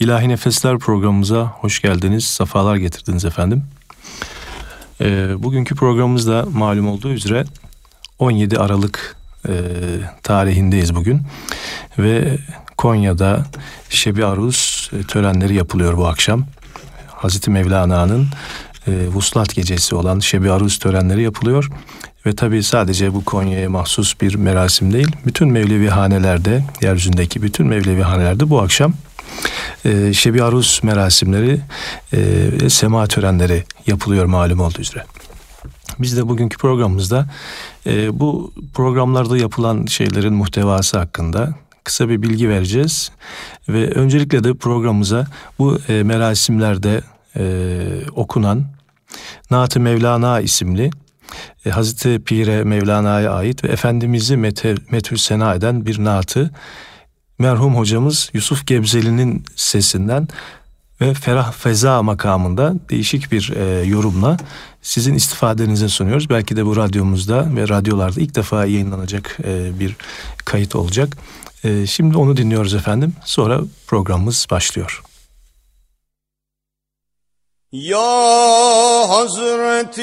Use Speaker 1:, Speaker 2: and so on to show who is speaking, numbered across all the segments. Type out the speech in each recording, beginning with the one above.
Speaker 1: İlahi Nefesler programımıza hoş geldiniz, sefalar getirdiniz efendim. E, bugünkü programımızda malum olduğu üzere 17 Aralık e, tarihindeyiz bugün. Ve Konya'da Şebi Aruz e, törenleri yapılıyor bu akşam. Hazreti Mevlana'nın e, vuslat gecesi olan Şebi Aruz törenleri yapılıyor. Ve tabii sadece bu Konya'ya mahsus bir merasim değil. Bütün Mevlevi hanelerde, yeryüzündeki bütün Mevlevi hanelerde bu akşam e, Şebi Aruz merasimleri, e, sema törenleri yapılıyor malum olduğu üzere. Biz de bugünkü programımızda e, bu programlarda yapılan şeylerin muhtevası hakkında kısa bir bilgi vereceğiz. Ve öncelikle de programımıza bu e, merasimlerde e, okunan Naat-ı Mevlana isimli e, Hazreti Pire Mevlana'ya ait ve Efendimiz'i methü sena eden bir naatı merhum hocamız Yusuf Gebzeli'nin sesinden ve Ferah Feza makamında değişik bir e, yorumla sizin istifadenize sunuyoruz. Belki de bu radyomuzda ve radyolarda ilk defa yayınlanacak e, bir kayıt olacak. E, şimdi onu dinliyoruz efendim. Sonra programımız başlıyor.
Speaker 2: Ya Hazreti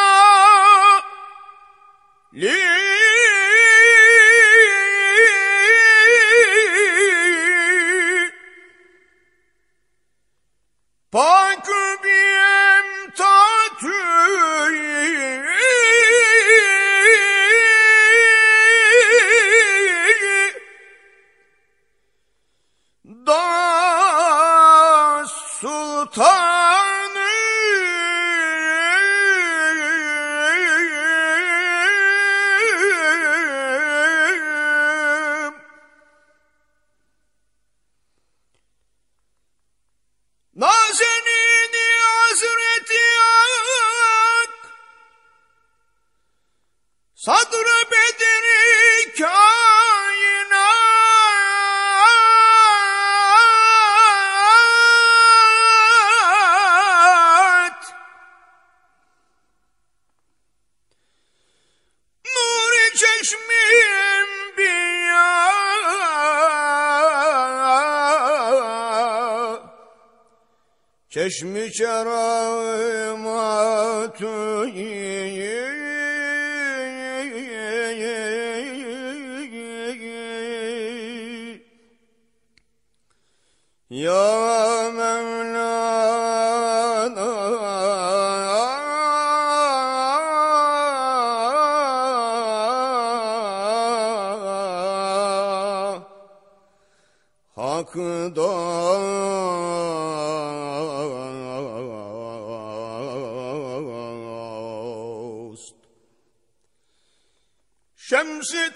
Speaker 2: Hak'dan Şems-i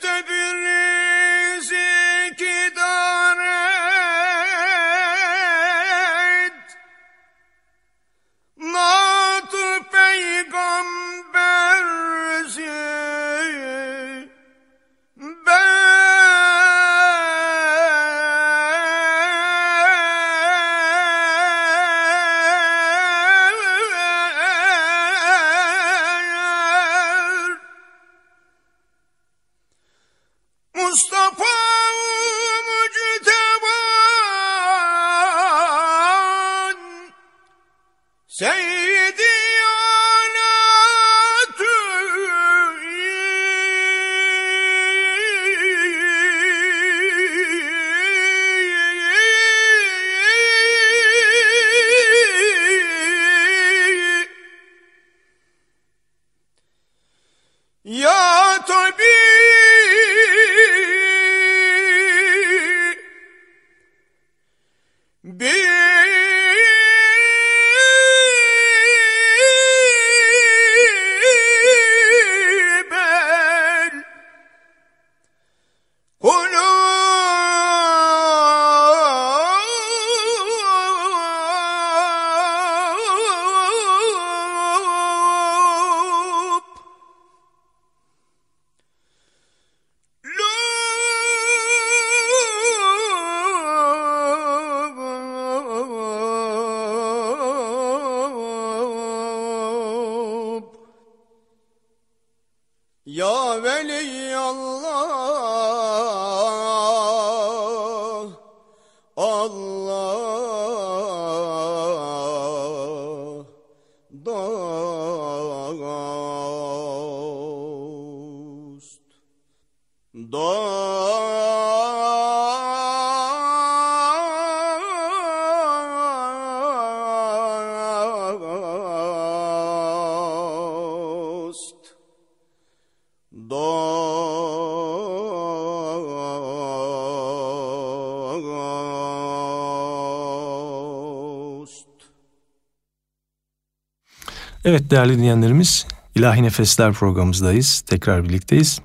Speaker 1: Evet değerli dinleyenlerimiz İlahi Nefesler programımızdayız. Tekrar birlikteyiz.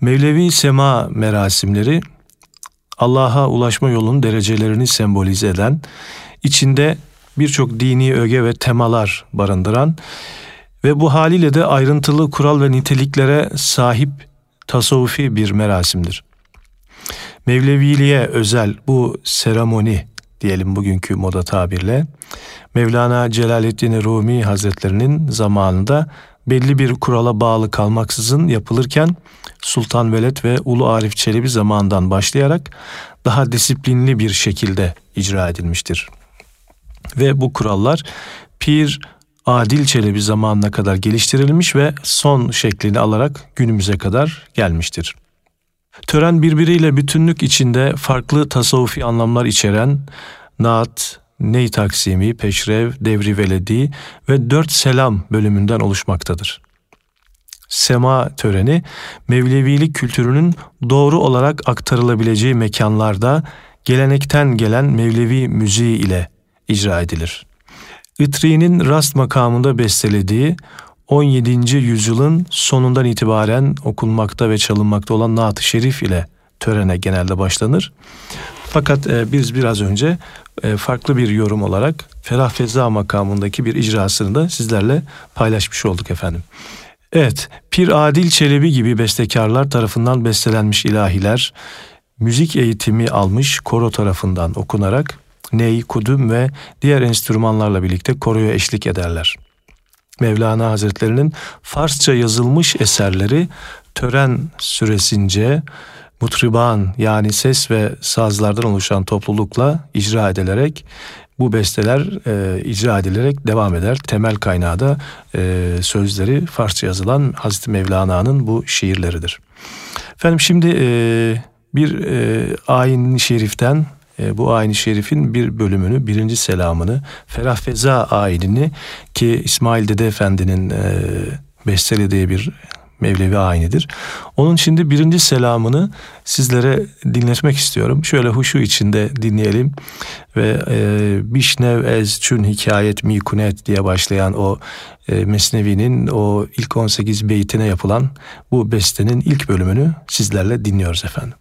Speaker 1: Mevlevi sema merasimleri Allah'a ulaşma yolunun derecelerini sembolize eden, içinde birçok dini öge ve temalar barındıran ve bu haliyle de ayrıntılı kural ve niteliklere sahip tasavvufi bir merasimdir. Mevleviliğe özel bu seremoni diyelim bugünkü moda tabirle Mevlana Celaleddin Rumi Hazretlerinin zamanında belli bir kurala bağlı kalmaksızın yapılırken Sultan Veled ve Ulu Arif Çelebi zamanından başlayarak daha disiplinli bir şekilde icra edilmiştir. Ve bu kurallar Pir Adil Çelebi zamanına kadar geliştirilmiş ve son şeklini alarak günümüze kadar gelmiştir. Tören birbiriyle bütünlük içinde farklı tasavvufi anlamlar içeren naat, ney taksimi, peşrev, devri veledi ve dört selam bölümünden oluşmaktadır. Sema töreni Mevlevilik kültürünün doğru olarak aktarılabileceği mekanlarda gelenekten gelen Mevlevi müziği ile icra edilir. Itri'nin rast makamında bestelediği 17. yüzyılın sonundan itibaren okunmakta ve çalınmakta olan Naat-ı Şerif ile törene genelde başlanır. Fakat e, biz biraz önce farklı bir yorum olarak Ferah Feza makamındaki bir icrasını da sizlerle paylaşmış olduk efendim. Evet, Pir Adil Çelebi gibi bestekarlar tarafından bestelenmiş ilahiler, müzik eğitimi almış koro tarafından okunarak ney, kudüm ve diğer enstrümanlarla birlikte koroya eşlik ederler. Mevlana Hazretlerinin Farsça yazılmış eserleri tören süresince mutriban yani ses ve sazlardan oluşan toplulukla icra edilerek bu besteler e, icra edilerek devam eder. Temel kaynağı da e, sözleri Farsça yazılan Hazreti Mevlana'nın bu şiirleridir. Efendim şimdi e, bir e, ayin şeriften e, bu ayin şerifin bir bölümünü, birinci selamını, Ferah Feza ayinini ki İsmail Dede Efendi'nin e, bestelediği bir Mevlevi ayinidir. Onun şimdi birinci selamını sizlere dinletmek istiyorum. Şöyle huşu içinde dinleyelim ve e, Bişnev ez çün hikayet mikunet diye başlayan o e, Mesnevi'nin o ilk 18 beytine yapılan bu bestenin ilk bölümünü sizlerle dinliyoruz efendim.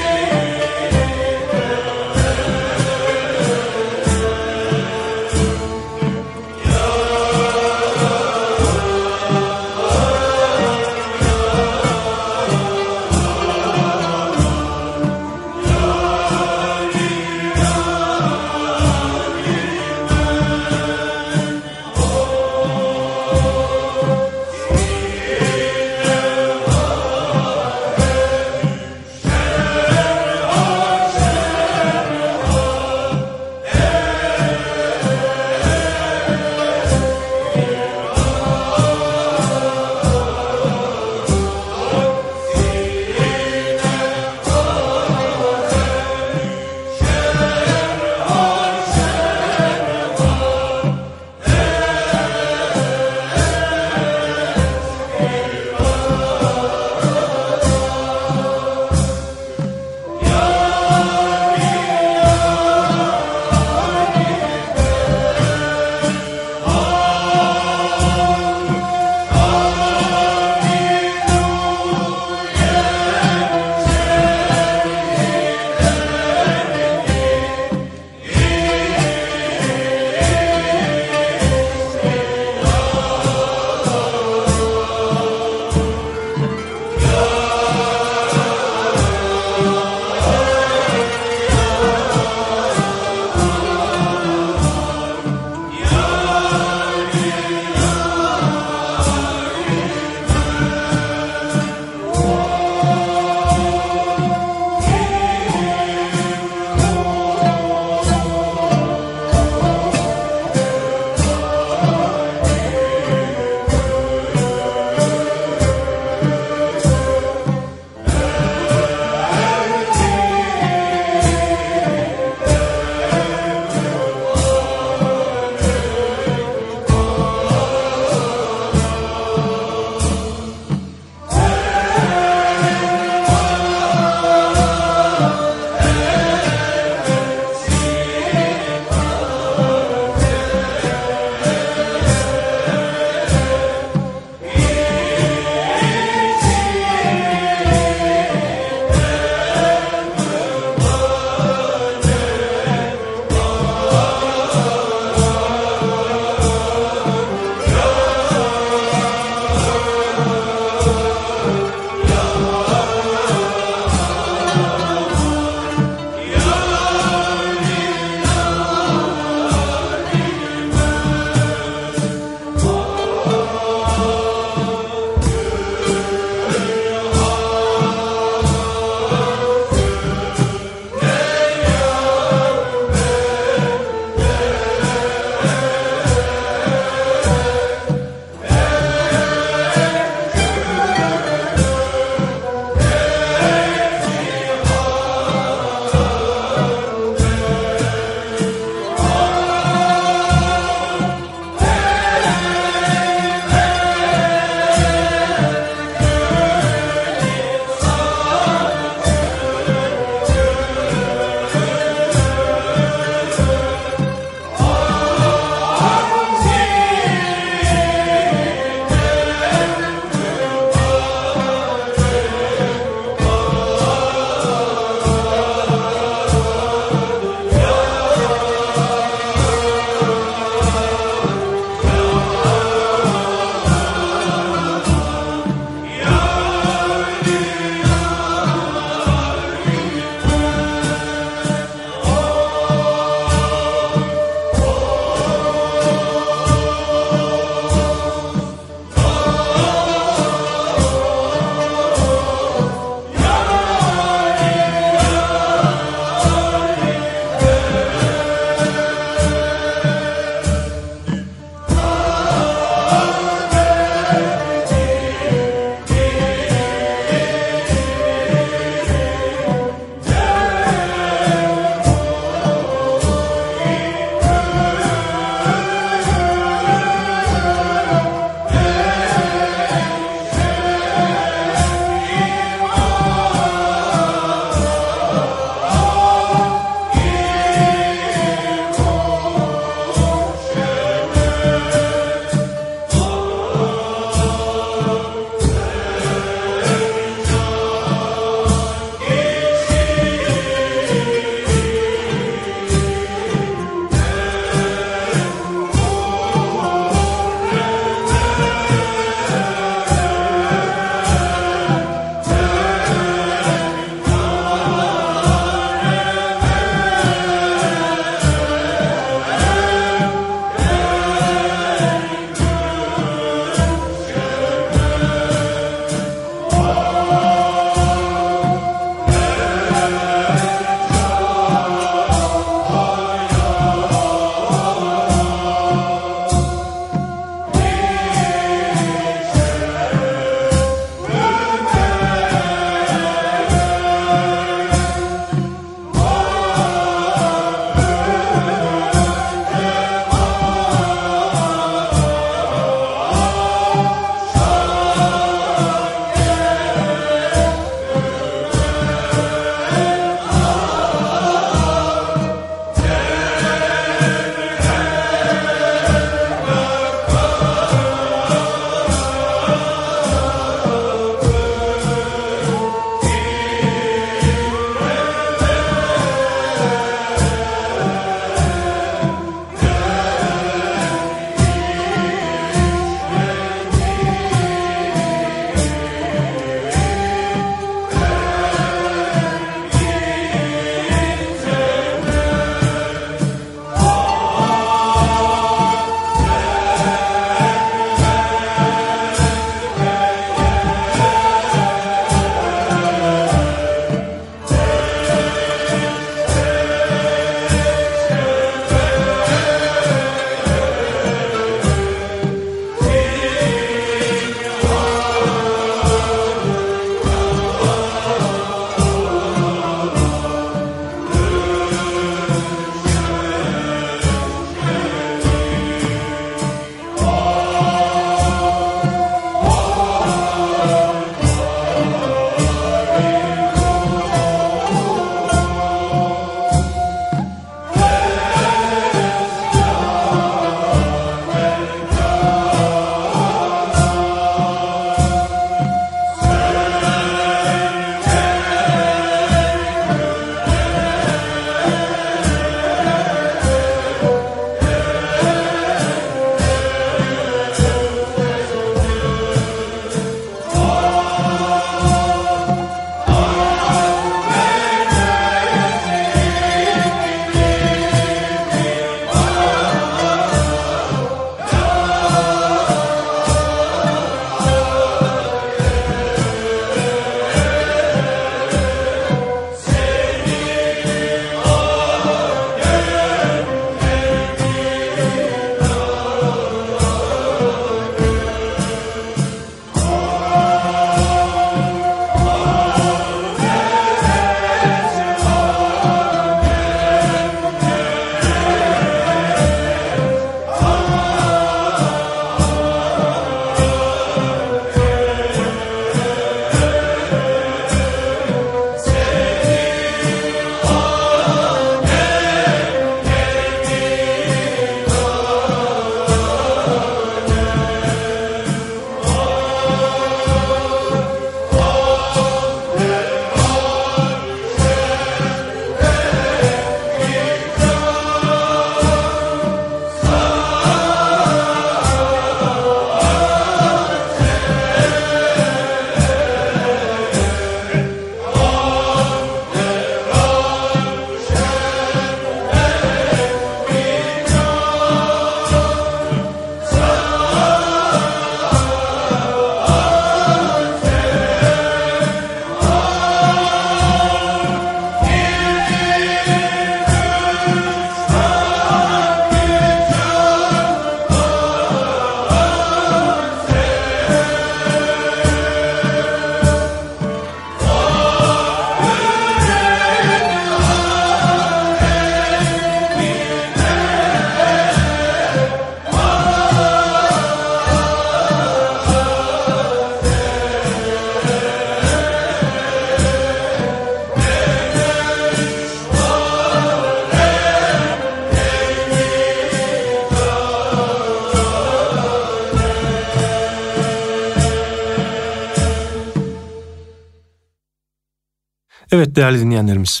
Speaker 1: Evet değerli dinleyenlerimiz.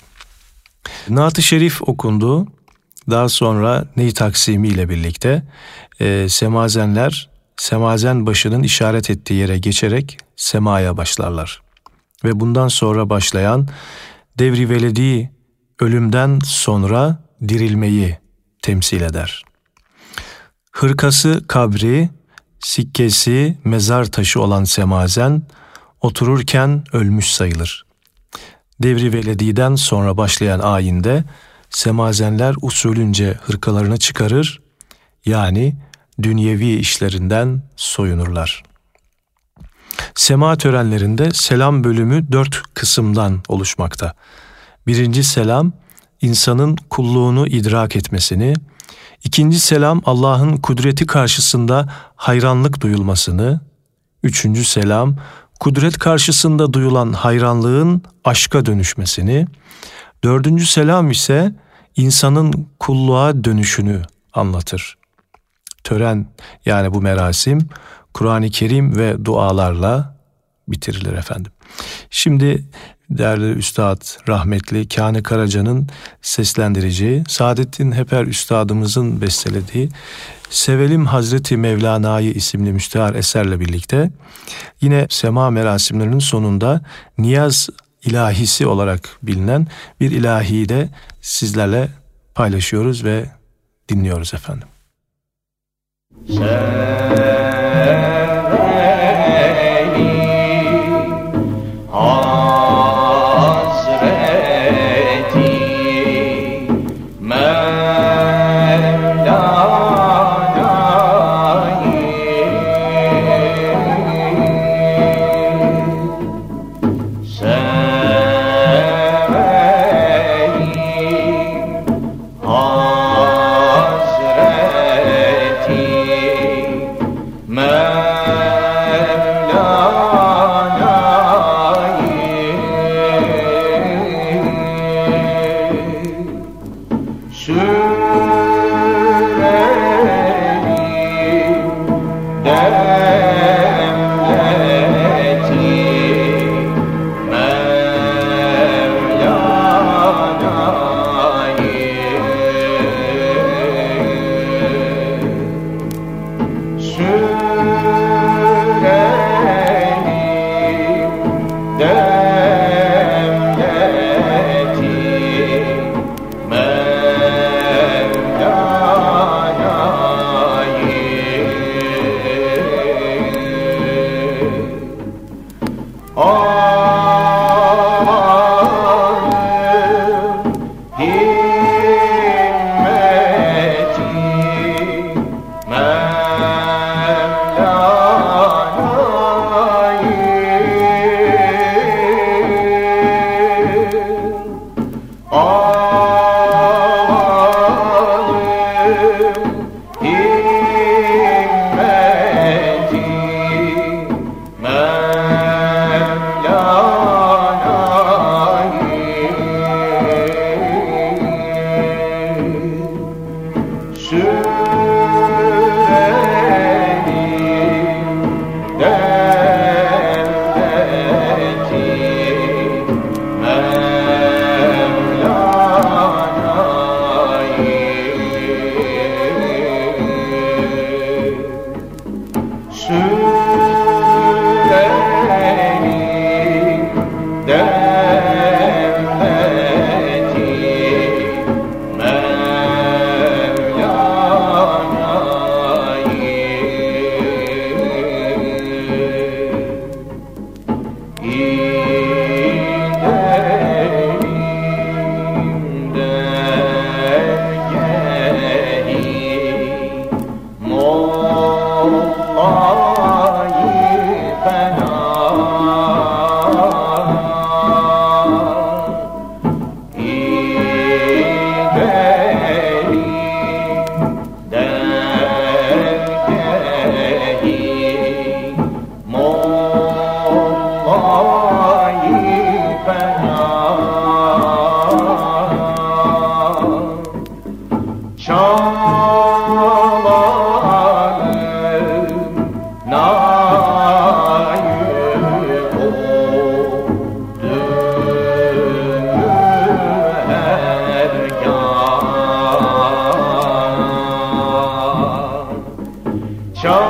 Speaker 1: Naat-ı Şerif okundu. Daha sonra Ney Taksimi ile birlikte e, semazenler semazen başının işaret ettiği yere geçerek semaya başlarlar. Ve bundan sonra başlayan devri veledi ölümden sonra dirilmeyi temsil eder. Hırkası kabri, sikkesi mezar taşı olan semazen otururken ölmüş sayılır. Devri velediden sonra başlayan ayinde semazenler usulünce hırkalarını çıkarır, yani dünyevi işlerinden soyunurlar. Sema törenlerinde selam bölümü dört kısımdan oluşmakta. Birinci selam, insanın kulluğunu idrak etmesini, ikinci selam Allah'ın kudreti karşısında hayranlık duyulmasını, üçüncü selam kudret karşısında duyulan hayranlığın aşka dönüşmesini, dördüncü selam ise insanın kulluğa dönüşünü anlatır. Tören yani bu merasim Kur'an-ı Kerim ve dualarla bitirilir efendim. Şimdi değerli Üstad rahmetli Kani Karaca'nın seslendireceği, Saadettin Heper Üstadımızın bestelediği Sevelim Hazreti Mevlana'yı isimli müstehar eserle birlikte yine sema merasimlerinin sonunda niyaz ilahisi olarak bilinen bir ilahiyi de sizlerle paylaşıyoruz ve dinliyoruz efendim. Sen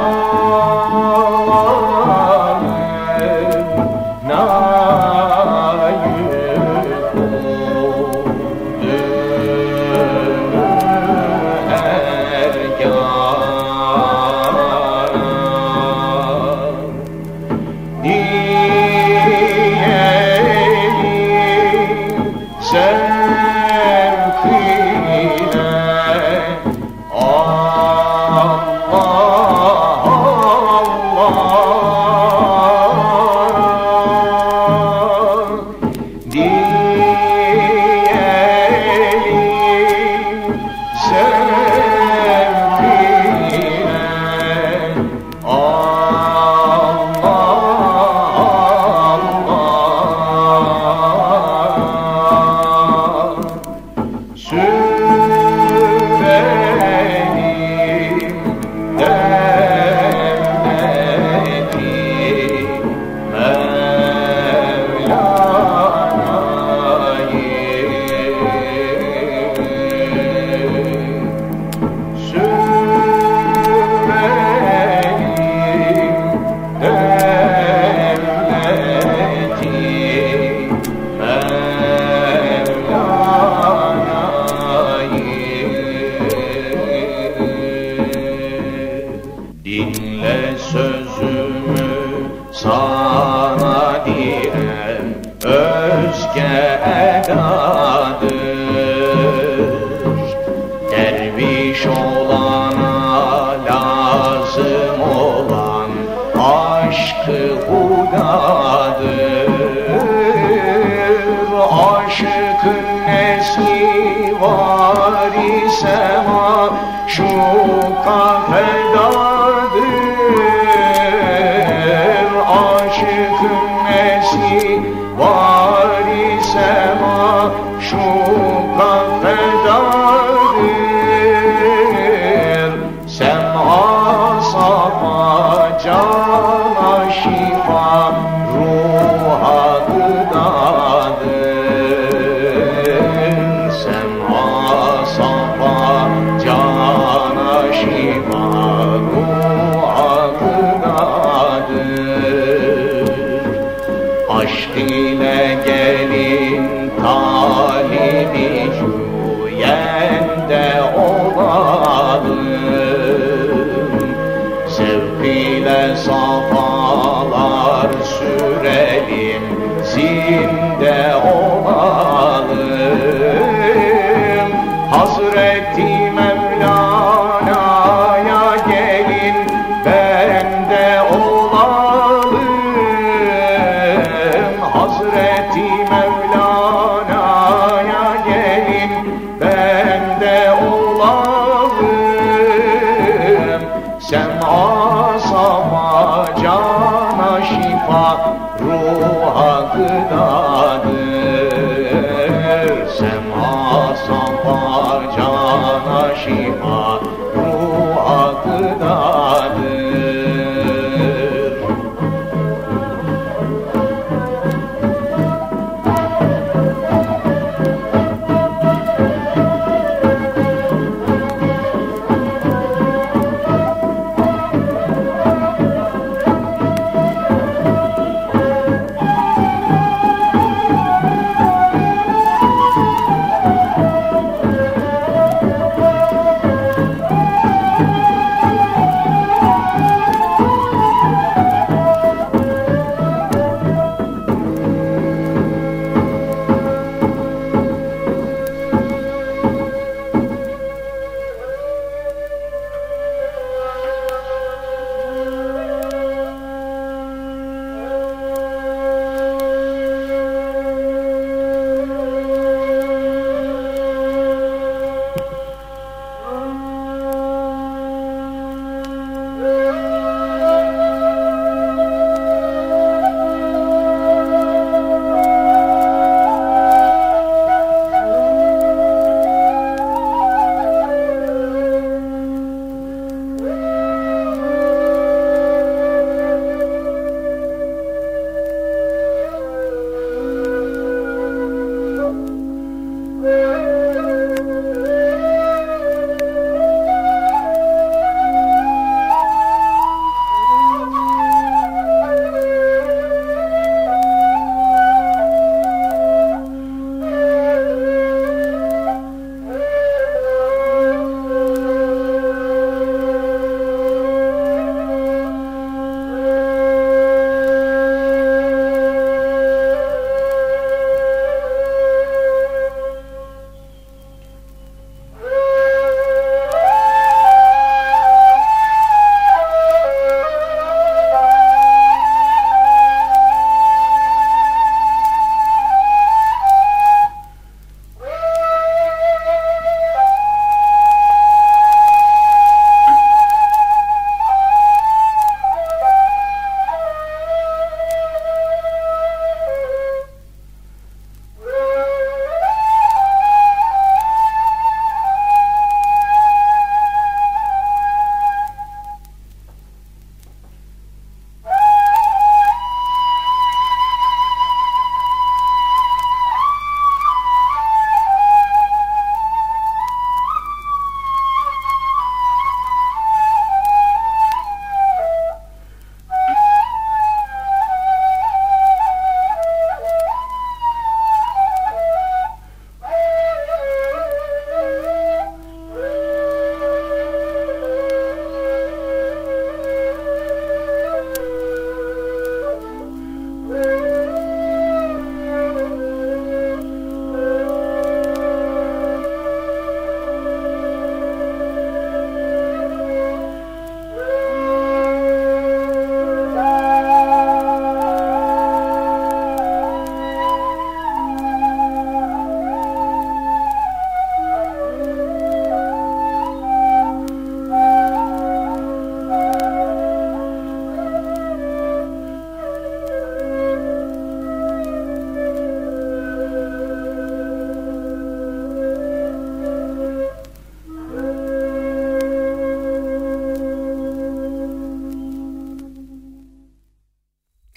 Speaker 3: Oh. Oh.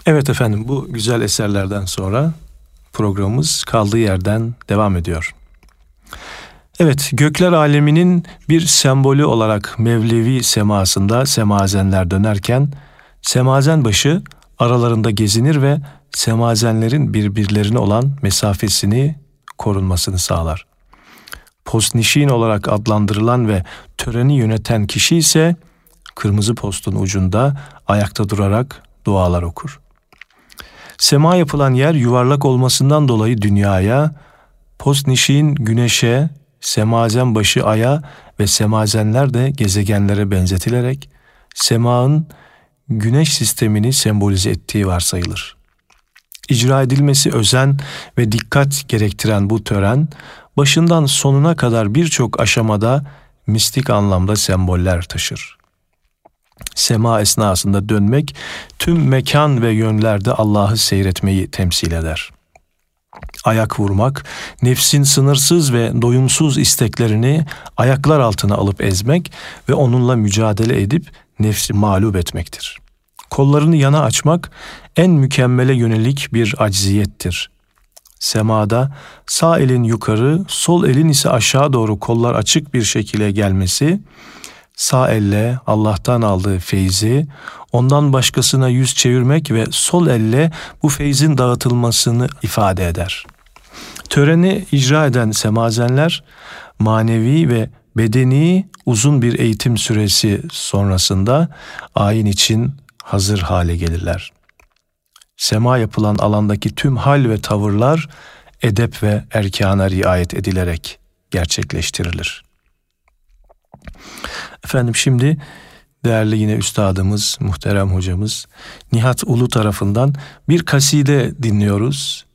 Speaker 1: Evet efendim bu güzel eserlerden sonra programımız kaldığı yerden devam ediyor. Evet gökler aleminin bir sembolü olarak Mevlevi semasında semazenler dönerken semazen başı aralarında gezinir ve semazenlerin birbirlerine olan mesafesini korunmasını sağlar. Postnişin olarak adlandırılan ve töreni yöneten kişi ise kırmızı postun ucunda ayakta durarak dualar okur. Sema yapılan yer yuvarlak olmasından dolayı dünyaya, postnişin güneşe, semazen başı aya ve semazenler de gezegenlere benzetilerek semanın güneş sistemini sembolize ettiği varsayılır. İcra edilmesi özen ve dikkat gerektiren bu tören başından sonuna kadar birçok aşamada mistik anlamda semboller taşır. Sema esnasında dönmek tüm mekan ve yönlerde Allah'ı seyretmeyi temsil eder. Ayak vurmak, nefsin sınırsız ve doyumsuz isteklerini ayaklar altına alıp ezmek ve onunla mücadele edip nefsi mağlup etmektir. Kollarını yana açmak en mükemmele yönelik bir acziyettir. Semada sağ elin yukarı, sol elin ise aşağı doğru kollar açık bir şekilde gelmesi, sağ elle Allah'tan aldığı feyzi, ondan başkasına yüz çevirmek ve sol elle bu feyzin dağıtılmasını ifade eder. Töreni icra eden semazenler manevi ve bedeni uzun bir eğitim süresi sonrasında ayin için hazır hale gelirler. Sema yapılan alandaki tüm hal ve tavırlar edep ve erkana riayet edilerek gerçekleştirilir. Efendim şimdi değerli yine üstadımız, muhterem hocamız Nihat Ulu tarafından bir kaside dinliyoruz.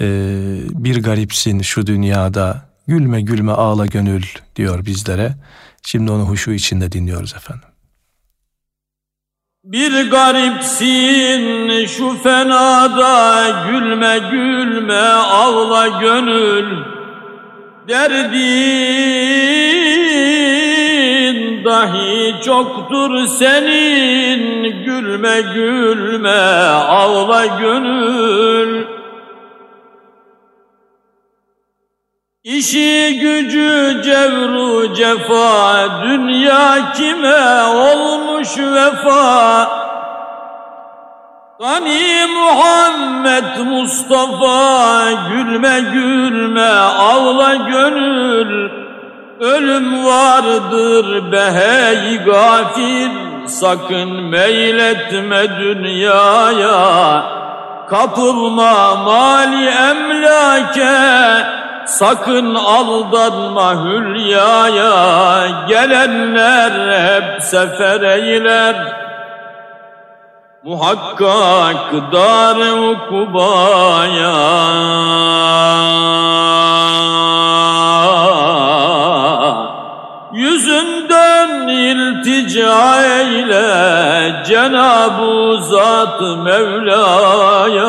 Speaker 1: Ee, bir garipsin şu dünyada, gülme gülme ağla gönül diyor bizlere. Şimdi onu huşu içinde dinliyoruz efendim.
Speaker 4: Bir garipsin şu fenada gülme gülme ağla gönül derdin dahi çoktur senin. Gülme gülme ağla gönül. İşi gücü cevru cefa Dünya kime olmuş vefa? Gani Muhammed Mustafa Gülme gülme ağla gönül Ölüm vardır be hey gafil. Sakın meyletme dünyaya. Kapılma mali emlake. Sakın aldanma hülyaya. Gelenler hep sefer eyler. Muhakkak dar-ı ukubaya Cenab-ı Zat Mevla'ya.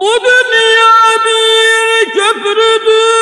Speaker 4: Bu dünya bir köprüdür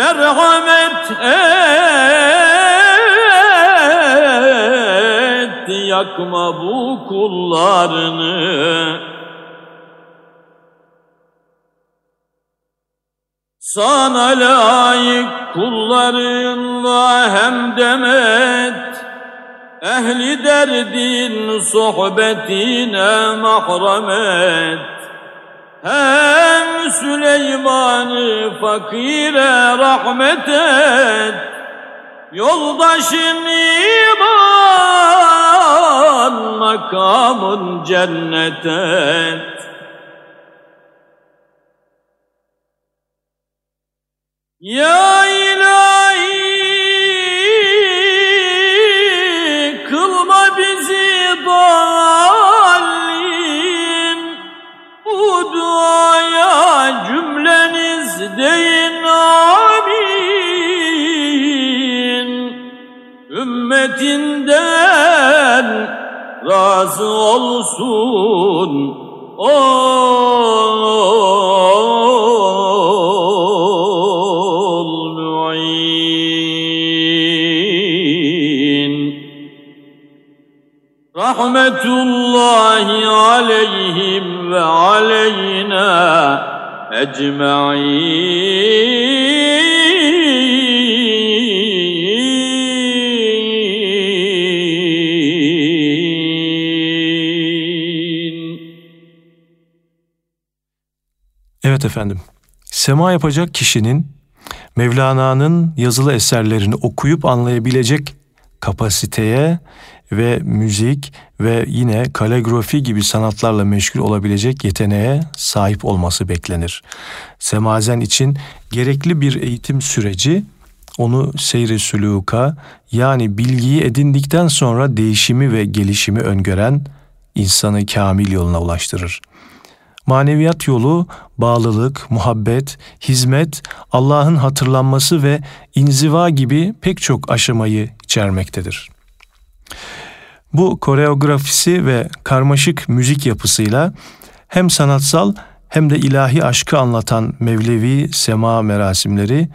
Speaker 4: merhamet et yakma bu kullarını. Sana layık kullarınla hem demet ehli derdin sohbetine mahremet hem Süleyman'ı fakire rahmet et. Yoldaşın iman makamın cennet et. Ya deyin amin Ümmetinden razı olsun. Ol mu'in Rahmetullahi aleyhim ve ecma'in
Speaker 1: Evet efendim. Sema yapacak kişinin Mevlana'nın yazılı eserlerini okuyup anlayabilecek kapasiteye ve müzik ve yine kaligrafi gibi sanatlarla meşgul olabilecek yeteneğe sahip olması beklenir. Semazen için gerekli bir eğitim süreci onu seyri süluka yani bilgiyi edindikten sonra değişimi ve gelişimi öngören insanı kamil yoluna ulaştırır. Maneviyat yolu bağlılık, muhabbet, hizmet, Allah'ın hatırlanması ve inziva gibi pek çok aşamayı içermektedir. Bu koreografisi ve karmaşık müzik yapısıyla hem sanatsal hem de ilahi aşkı anlatan Mevlevi sema merasimleri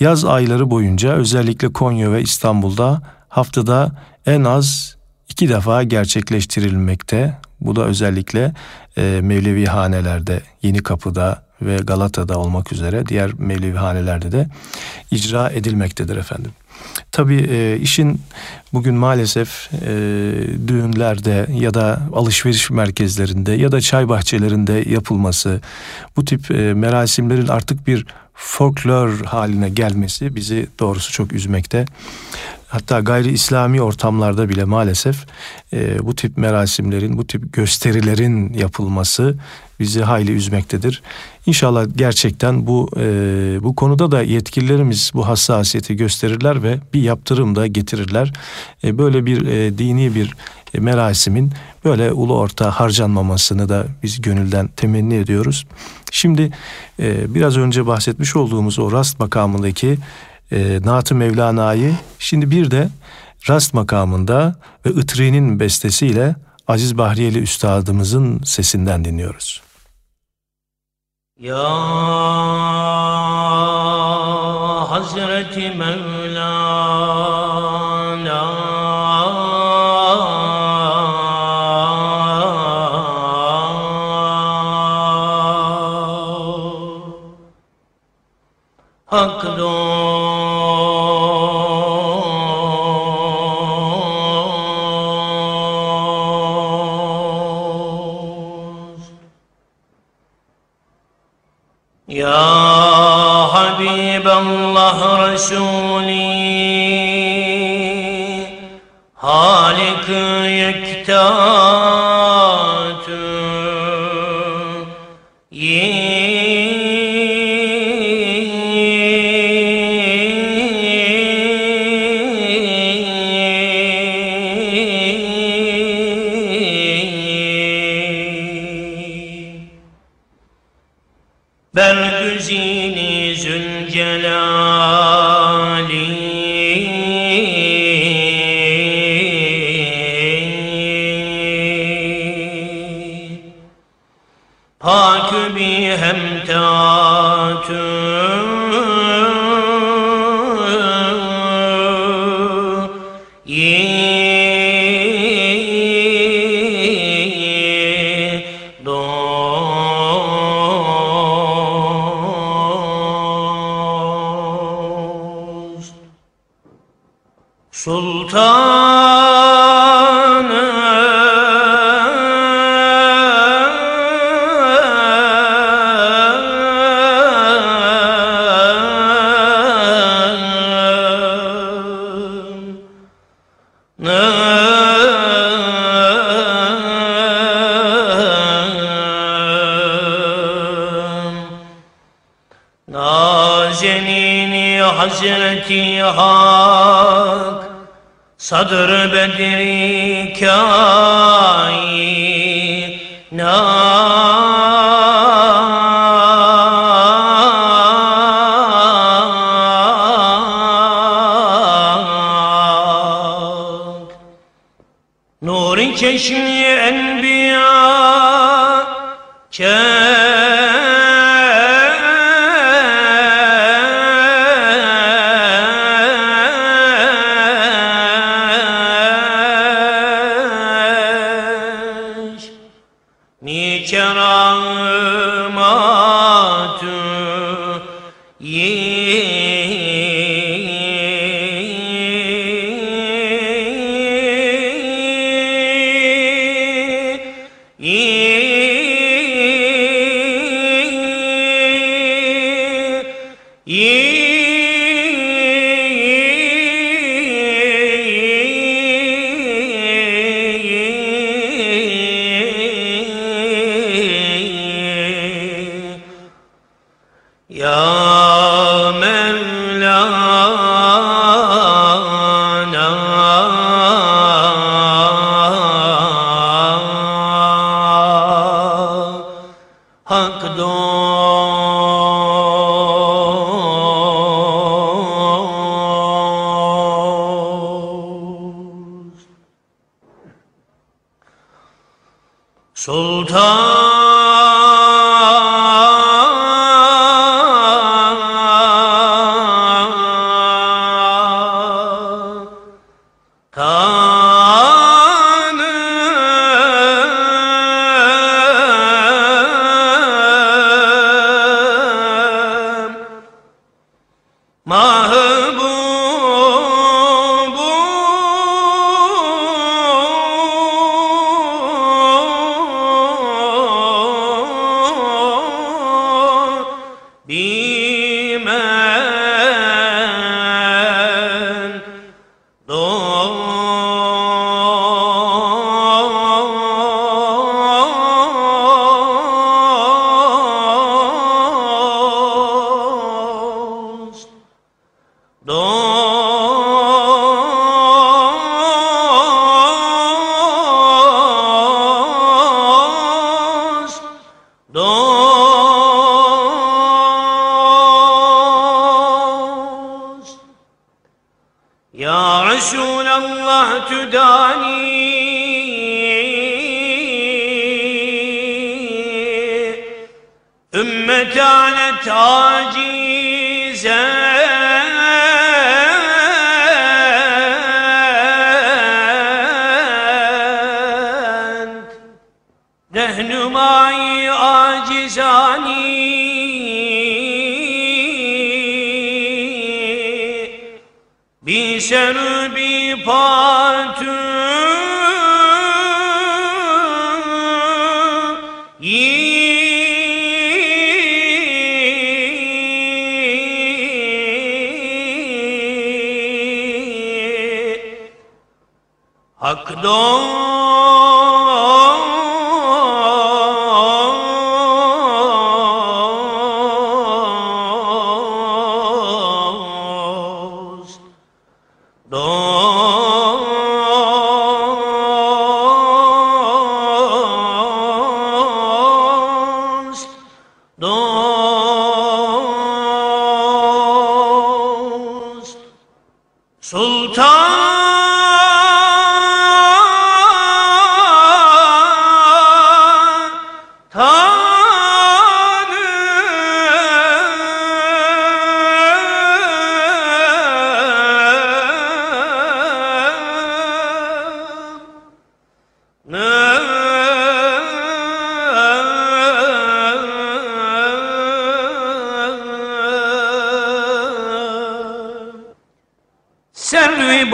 Speaker 1: yaz ayları boyunca özellikle Konya ve İstanbul'da haftada en az iki defa gerçekleştirilmekte. Bu da özellikle e, Mevlevi hanelerde, Yeni Kapı'da ve Galata'da olmak üzere diğer Mevlevi hanelerde de icra edilmektedir efendim. Tabii e, işin bugün maalesef e, düğünlerde ya da alışveriş merkezlerinde ya da çay bahçelerinde yapılması, bu tip e, merasimlerin artık bir folklor haline gelmesi bizi doğrusu çok üzmekte. Hatta gayri İslami ortamlarda bile maalesef e, bu tip merasimlerin, bu tip gösterilerin yapılması bizi hayli üzmektedir. İnşallah gerçekten bu e, bu konuda da yetkililerimiz bu hassasiyeti gösterirler ve bir yaptırım da getirirler. E, böyle bir e, dini bir e, merasimin böyle ulu orta harcanmamasını da biz gönülden temenni ediyoruz. Şimdi e, biraz önce bahsetmiş olduğumuz o rast makamındaki e, Naat-ı Mevlana'yı şimdi bir de rast makamında ve Itri'nin bestesiyle Aziz Bahriyeli Üstadımızın sesinden dinliyoruz.
Speaker 3: Ya Hazreti Mevlana Nazenini Hazreti Hak Sadr Bedri kainat سلام Hak dost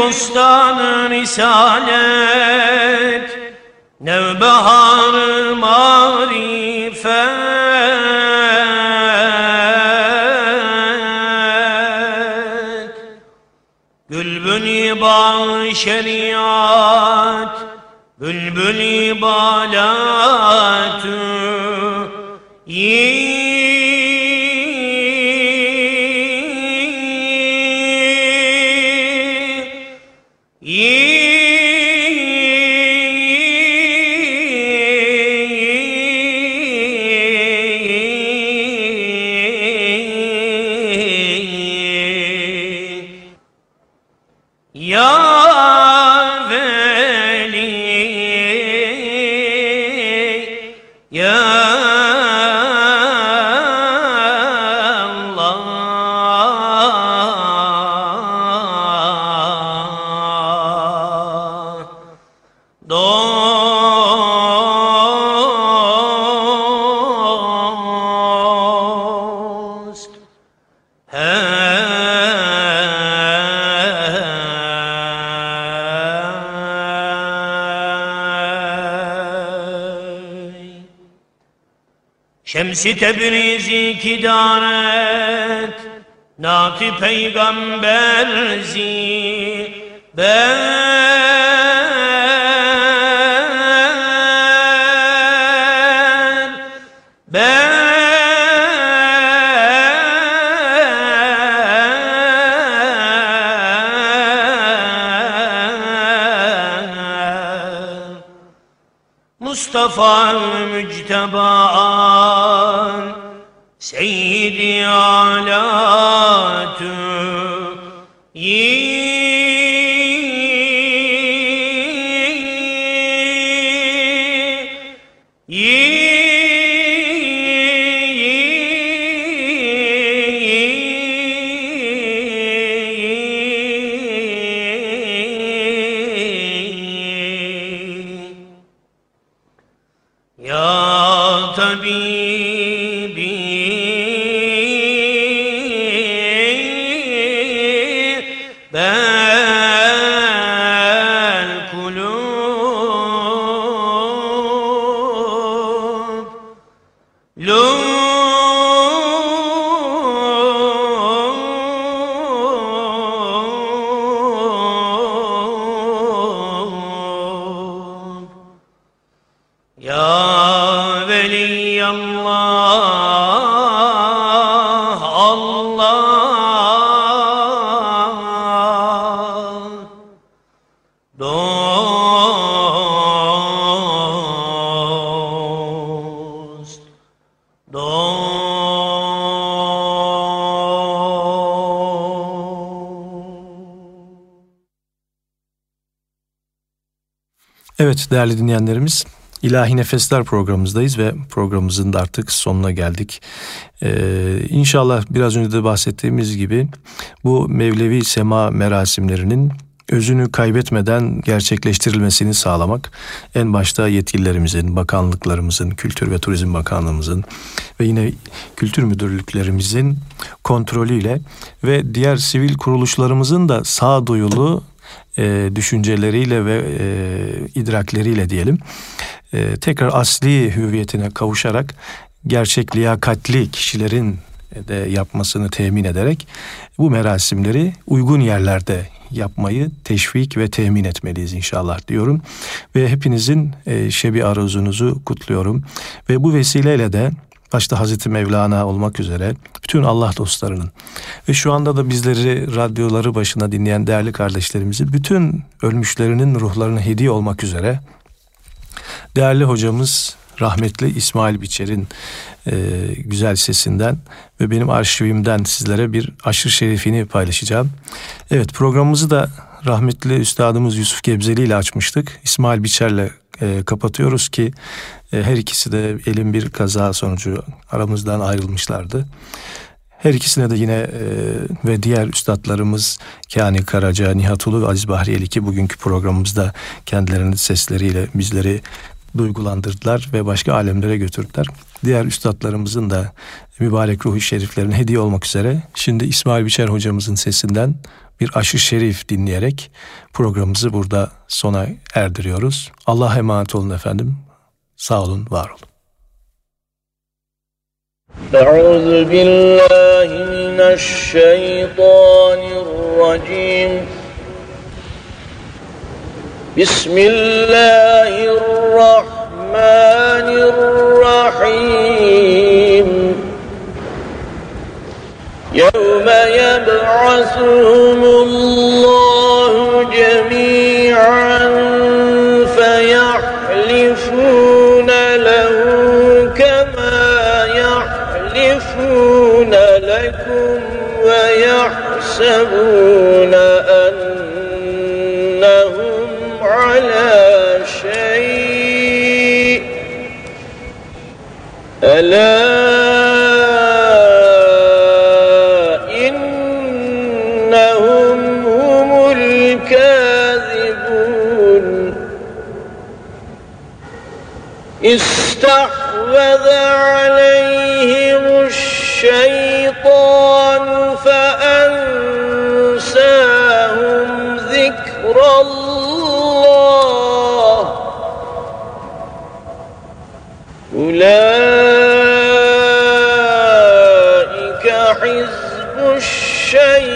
Speaker 3: Bostan risalet Nevbahar marifet Gülbün bağ şeriat Şemsi Tebrizi kidaret Nati peygamberzi ben ben Mustafa Mücteba'an
Speaker 1: Evet değerli dinleyenlerimiz İlahi Nefesler programımızdayız ve programımızın da artık sonuna geldik. Ee, inşallah biraz önce de bahsettiğimiz gibi bu Mevlevi sema merasimlerinin özünü kaybetmeden gerçekleştirilmesini sağlamak en başta yetkililerimizin, bakanlıklarımızın, Kültür ve Turizm Bakanlığımızın ve yine kültür müdürlüklerimizin kontrolüyle ve diğer sivil kuruluşlarımızın da sağduyulu e, düşünceleriyle ve e, idrakleriyle diyelim e, tekrar asli hüviyetine kavuşarak gerçek liyakatli kişilerin de yapmasını temin ederek bu merasimleri uygun yerlerde yapmayı teşvik ve temin etmeliyiz inşallah diyorum. Ve hepinizin e, şebi aruzunuzu kutluyorum. Ve bu vesileyle de başta Hazreti Mevlana olmak üzere bütün Allah dostlarının ve şu anda da bizleri radyoları başına dinleyen değerli kardeşlerimizi bütün ölmüşlerinin ruhlarına hediye olmak üzere değerli hocamız rahmetli İsmail Biçer'in e, güzel sesinden ve benim arşivimden sizlere bir aşırı şerifini paylaşacağım. Evet programımızı da rahmetli üstadımız Yusuf Gebzeli ile açmıştık. İsmail Biçer'le e, kapatıyoruz ki e, her ikisi de elin bir kaza sonucu aramızdan ayrılmışlardı. Her ikisine de yine e, ve diğer üstadlarımız Kani Karaca, Nihat Ulu ve Aziz Bahriyeli ki bugünkü programımızda kendilerinin sesleriyle bizleri duygulandırdılar ve başka alemlere götürdüler. Diğer üstadlarımızın da mübarek ruhu şeriflerine hediye olmak üzere. Şimdi İsmail Biçer hocamızın sesinden bir aşı şerif dinleyerek programımızı burada sona erdiriyoruz. Allah'a emanet olun efendim. Sağ olun, var olun.
Speaker 5: أعوذ بالله من الشيطان الرجيم بسم الله الرحمن الرحيم يوم يبعثهم الله جميعا فيحلفون له كما يحلفون لكم ويحسبون أنهم على شيء. ألا استحوذ عليهم الشيطان فأنساهم ذكر الله. أولئك حزب الشيطان.